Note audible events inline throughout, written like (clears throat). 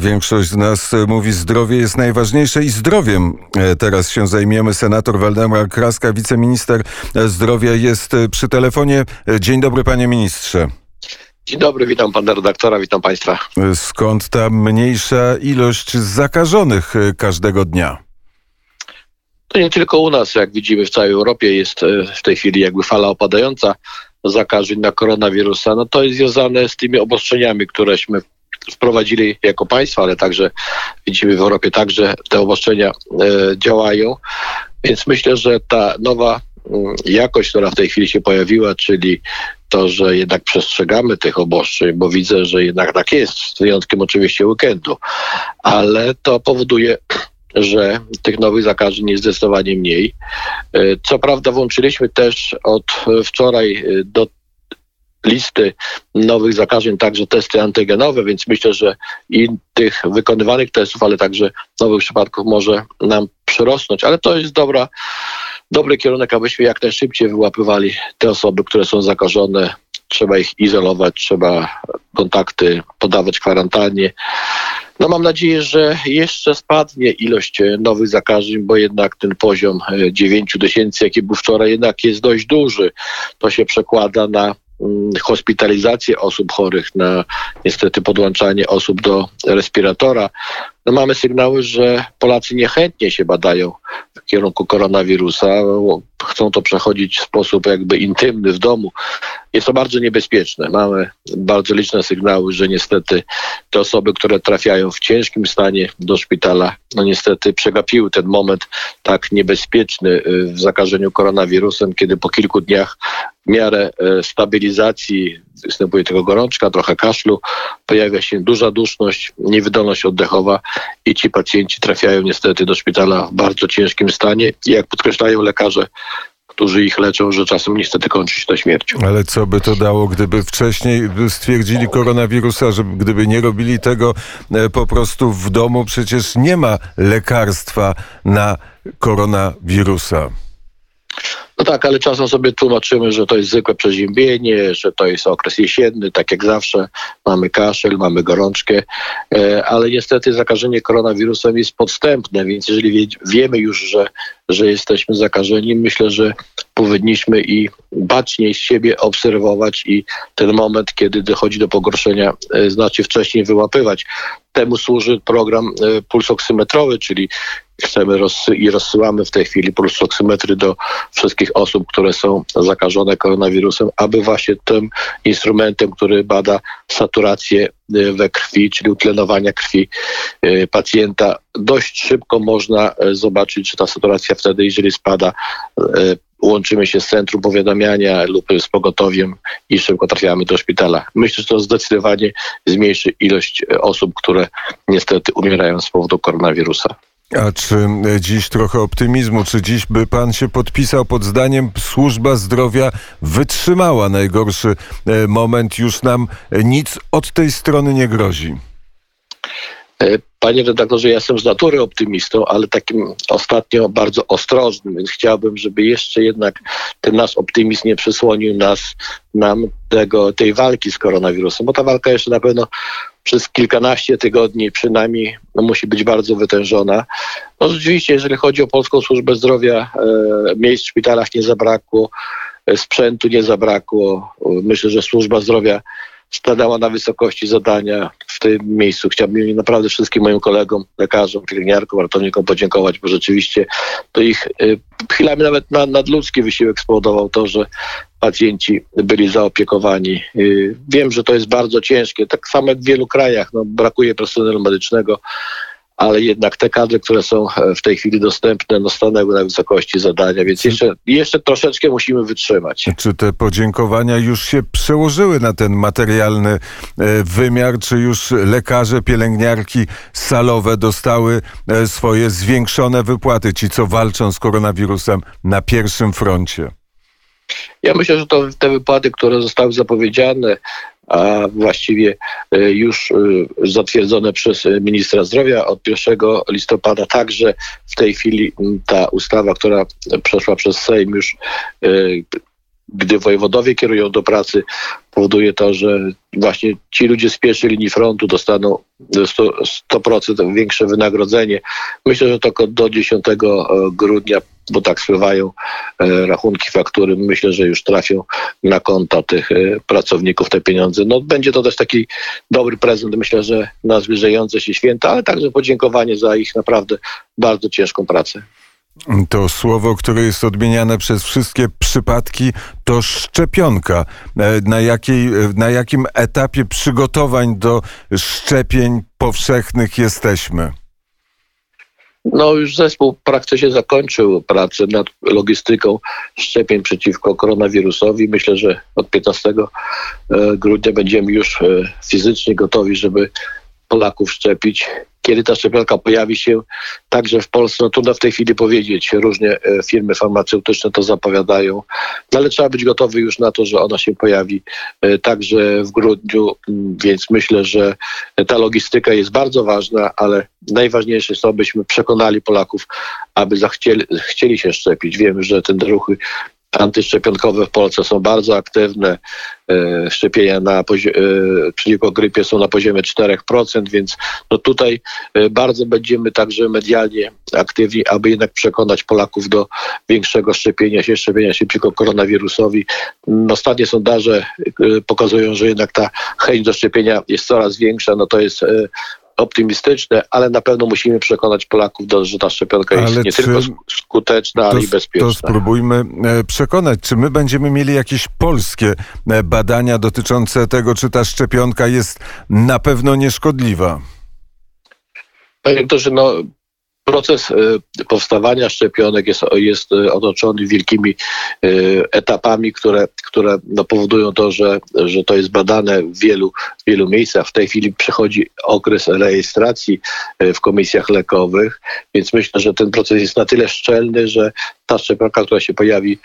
Większość z nas mówi, zdrowie jest najważniejsze i zdrowiem e, teraz się zajmiemy. Senator Waldemar Kraska, wiceminister zdrowia jest przy telefonie. Dzień dobry, panie ministrze. Dzień dobry, witam pana redaktora, witam państwa. Skąd ta mniejsza ilość zakażonych każdego dnia? To nie tylko u nas, jak widzimy w całej Europie jest e, w tej chwili jakby fala opadająca zakażeń na koronawirusa. No to jest związane z tymi obostrzeniami, któreśmy wprowadzili jako państwo, ale także widzimy w Europie także te obostrzenia e, działają. Więc myślę, że ta nowa mm, jakość, która w tej chwili się pojawiła, czyli to, że jednak przestrzegamy tych obostrzeń, bo widzę, że jednak tak jest, z wyjątkiem oczywiście weekendu, ale to powoduje (clears throat) że tych nowych zakażeń jest zdecydowanie mniej. E, co prawda włączyliśmy też od wczoraj e, do listy nowych zakażeń także testy antygenowe, więc myślę, że i tych wykonywanych testów, ale także nowych przypadków może nam przyrosnąć, ale to jest dobra, dobry kierunek, abyśmy jak najszybciej wyłapywali te osoby, które są zakażone. Trzeba ich izolować, trzeba kontakty podawać kwarantannie. No mam nadzieję, że jeszcze spadnie ilość e, nowych zakażeń, bo jednak ten poziom 9 e, tysięcy, jaki był wczoraj, jednak jest dość duży. To się przekłada na hospitalizację osób chorych, na niestety podłączanie osób do respiratora. No mamy sygnały, że Polacy niechętnie się badają w kierunku koronawirusa chcą to przechodzić w sposób jakby intymny w domu, jest to bardzo niebezpieczne. Mamy bardzo liczne sygnały, że niestety te osoby, które trafiają w ciężkim stanie do szpitala, no niestety przegapiły ten moment tak niebezpieczny y, w zakażeniu koronawirusem, kiedy po kilku dniach w miarę y, stabilizacji występuje tylko gorączka, trochę kaszlu, pojawia się duża duszność, niewydolność oddechowa i ci pacjenci trafiają niestety do szpitala w bardzo ciężkim stanie. I jak podkreślają lekarze, którzy ich leczą, że czasem niestety kończy się to śmiercią. Ale co by to dało, gdyby wcześniej stwierdzili koronawirusa, że gdyby nie robili tego e, po prostu w domu, przecież nie ma lekarstwa na koronawirusa. No tak, ale czasem sobie tłumaczymy, że to jest zwykłe przeziębienie, że to jest okres jesienny, tak jak zawsze. Mamy kaszel, mamy gorączkę, e, ale niestety zakażenie koronawirusem jest podstępne, więc jeżeli wiemy już, że, że jesteśmy zakażeni, myślę, że powinniśmy i baczniej siebie obserwować i ten moment, kiedy dochodzi do pogorszenia, e, znacznie wcześniej wyłapywać. Temu służy program e, pulsoksymetrowy, czyli chcemy i rozsyłamy w tej chwili pulsoksymetry do wszystkich osób, które są zakażone koronawirusem, aby właśnie tym instrumentem, który bada saturację e, we krwi, czyli utlenowania krwi pacjenta, dość szybko można zobaczyć, czy ta saturacja wtedy, jeżeli spada, łączymy się z centrum powiadamiania lub z pogotowiem i szybko trafiamy do szpitala. Myślę, że to zdecydowanie zmniejszy ilość osób, które niestety umierają z powodu koronawirusa. A czy dziś trochę optymizmu? Czy dziś by pan się podpisał pod zdaniem służba zdrowia wytrzymała najgorszy e, moment? Już nam nic od tej strony nie grozi. E, panie redaktorze, ja jestem z natury optymistą, ale takim ostatnio bardzo ostrożnym, więc chciałbym, żeby jeszcze jednak ten nasz optymizm nie przysłonił nas, nam tego, tej walki z koronawirusem, bo ta walka jeszcze na pewno przez kilkanaście tygodni przynajmniej no, musi być bardzo wytężona. No rzeczywiście, jeżeli chodzi o Polską Służbę Zdrowia, e, miejsc w szpitalach nie zabrakło, e, sprzętu nie zabrakło. Myślę, że służba zdrowia stanęła na wysokości zadania. W tym miejscu chciałbym naprawdę wszystkim moim kolegom, lekarzom, pielęgniarkom, ratownikom podziękować, bo rzeczywiście to ich y, chwilami nawet nadludzki wysiłek spowodował to, że pacjenci byli zaopiekowani. Y, wiem, że to jest bardzo ciężkie, tak samo jak w wielu krajach, no, brakuje personelu medycznego, ale jednak te kadry, które są e, w tej chwili dostępne, no stanęły na wysokości zadania, więc jeszcze, jeszcze troszeczkę musimy wytrzymać. Czy te podziękowania już się przełożyły na ten materialny e, wymiar? Czy już lekarze, pielęgniarki salowe dostały e, swoje zwiększone wypłaty, ci co walczą z koronawirusem na pierwszym froncie? Ja myślę, że to te wypłaty, które zostały zapowiedziane, a właściwie e, już e, zatwierdzone przez ministra zdrowia od 1 listopada. Także w tej chwili ta ustawa, która przeszła przez Sejm już e, gdy wojewodowie kierują do pracy, powoduje to, że właśnie ci ludzie z pierwszej linii frontu dostaną 100%, 100% większe wynagrodzenie. Myślę, że to do 10 grudnia, bo tak spływają e, rachunki, faktury, myślę, że już trafią na konta tych e, pracowników te pieniądze. No, będzie to też taki dobry prezent, myślę, że na zbliżające się święta, ale także podziękowanie za ich naprawdę bardzo ciężką pracę. To słowo, które jest odmieniane przez wszystkie przypadki, to szczepionka. E, na, jakiej, na jakim etapie przygotowań do szczepień powszechnych jesteśmy? No już zespół w praktyce zakończył pracę nad logistyką szczepień przeciwko koronawirusowi. Myślę, że od 15 e, grudnia będziemy już e, fizycznie gotowi, żeby Polaków szczepić. Kiedy ta szczepionka pojawi się także w Polsce, no trudno w tej chwili powiedzieć. Różne e, firmy farmaceutyczne to zapowiadają, no ale trzeba być gotowy już na to, że ona się pojawi e, także w grudniu, więc myślę, że ta logistyka jest bardzo ważna, ale najważniejsze jest to, abyśmy przekonali Polaków, aby zachcieli, chcieli się szczepić. Wiemy, że te ruchy antyszczepionkowe w Polsce są bardzo aktywne. E, szczepienia na e, przeciwko grypie są na poziomie 4%, więc no tutaj e, bardzo będziemy także medialnie aktywni, aby jednak przekonać Polaków do większego szczepienia się, szczepienia się przeciwko koronawirusowi. Ostatnie sondaże pokazują, że jednak ta chęć do szczepienia jest coraz większa. No to jest optymistyczne, ale na pewno musimy przekonać Polaków, do, że ta szczepionka ale jest nie tylko skuteczna, ale i bezpieczna. To spróbujmy e, przekonać, czy my będziemy mieli jakieś polskie e, badania dotyczące tego, czy ta szczepionka jest na pewno nieszkodliwa? Panie doktorze, no Proces e, powstawania szczepionek jest, jest e, otoczony wielkimi e, etapami, które, które no powodują to, że, że to jest badane w wielu, wielu miejscach. W tej chwili przechodzi okres rejestracji w komisjach lekowych, więc myślę, że ten proces jest na tyle szczelny, że ta szczepionka, która się pojawi,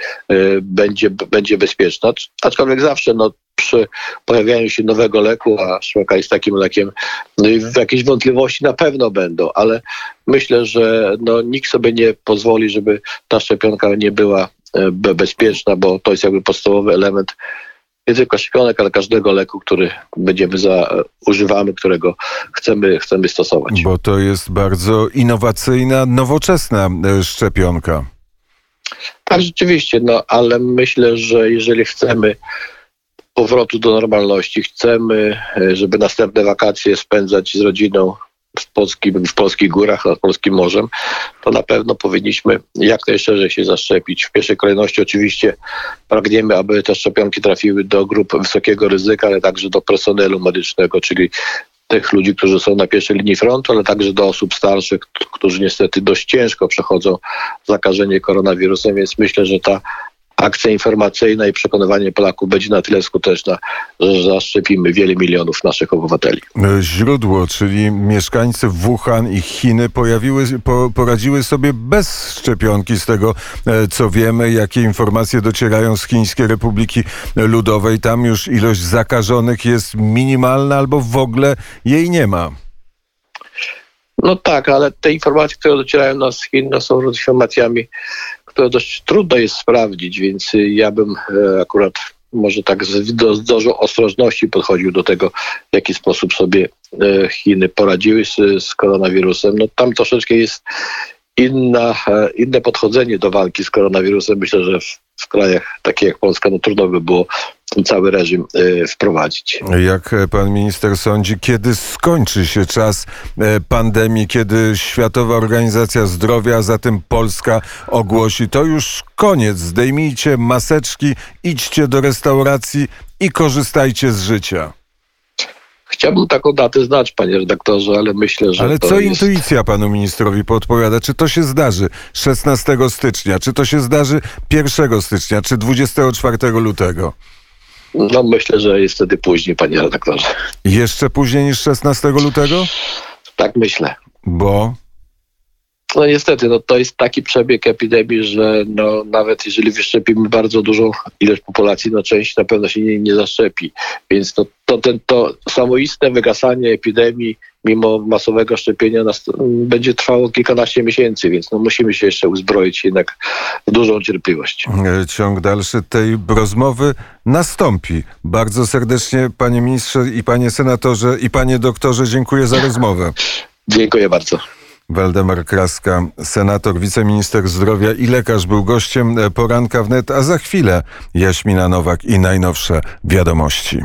będzie, będzie bezpieczna. Aczkolwiek zawsze no, przy pojawianiu się nowego leku, a szczepionka jest takim lekiem, no i jakieś wątpliwości na pewno będą, ale myślę, że no, nikt sobie nie pozwoli, żeby ta szczepionka nie była e, bezpieczna, bo to jest jakby podstawowy element nie tylko szczepionek, ale każdego leku, który będziemy za, używamy, którego chcemy, chcemy stosować. Bo to jest bardzo innowacyjna, nowoczesna e, szczepionka. Tak, rzeczywiście, no ale myślę, że jeżeli chcemy powrotu do normalności. Chcemy, e, żeby następne wakacje spędzać z rodziną w, polskim, w polskich górach, nad polskim morzem, to na pewno powinniśmy jak najszerzej się zaszczepić. W pierwszej kolejności oczywiście pragniemy, aby te szczepionki trafiły do grup wysokiego ryzyka, ale także do personelu medycznego, czyli tych ludzi, którzy są na pierwszej linii frontu, ale także do osób starszych, którzy niestety dość ciężko przechodzą zakażenie koronawirusem, więc myślę, że ta akcja informacyjna i przekonywanie Polaków będzie na tyle skuteczna, że zaszczepimy wiele milionów naszych obywateli. Źródło, czyli mieszkańcy Wuhan i Chiny pojawiły, po, poradziły sobie bez szczepionki z tego, e, co wiemy, jakie informacje docierają z Chińskiej Republiki Ludowej. Tam już ilość zakażonych jest minimalna albo w ogóle jej nie ma. No tak, ale te informacje, które docierają nas z Chin, no są informacjami które dość trudno jest sprawdzić, więc ja bym e, akurat może tak z dozą ostrożności podchodził do tego, w jaki sposób sobie e, Chiny poradziły z, z koronawirusem. No tam troszeczkę jest inna, e, inne podchodzenie do walki z koronawirusem. Myślę, że w, w krajach takich jak Polska no trudno by było cały reżim e, wprowadzić. Jak pan minister sądzi, kiedy skończy się czas e, pandemii, kiedy Światowa Organizacja Zdrowia, a zatem Polska ogłosi, to już koniec, zdejmijcie maseczki, idźcie do restauracji i korzystajcie z życia. Chciałbym taką datę znać, panie redaktorze, ale myślę, że. Ale co jest... intuicja panu ministrowi podpowiada? Czy to się zdarzy 16 stycznia, czy to się zdarzy 1 stycznia, czy 24 lutego? No myślę, że jest wtedy później, panie redaktorze. Jeszcze później niż 16 lutego? Tak myślę. Bo? No niestety, no to jest taki przebieg epidemii, że no, nawet jeżeli wyszczepimy bardzo dużą ilość populacji, no część na pewno się nie, nie zaszczepi. Więc to, to, ten, to samoistne wygasanie epidemii mimo masowego szczepienia nas, będzie trwało kilkanaście miesięcy, więc no, musimy się jeszcze uzbroić jednak w dużą cierpliwość. Ciąg dalszy tej rozmowy nastąpi. Bardzo serdecznie, panie ministrze i panie senatorze i panie doktorze, dziękuję za rozmowę. Dziękuję bardzo. Waldemar Kraska, senator, wiceminister zdrowia i lekarz był gościem poranka wnet, a za chwilę Jaśmina Nowak i najnowsze wiadomości.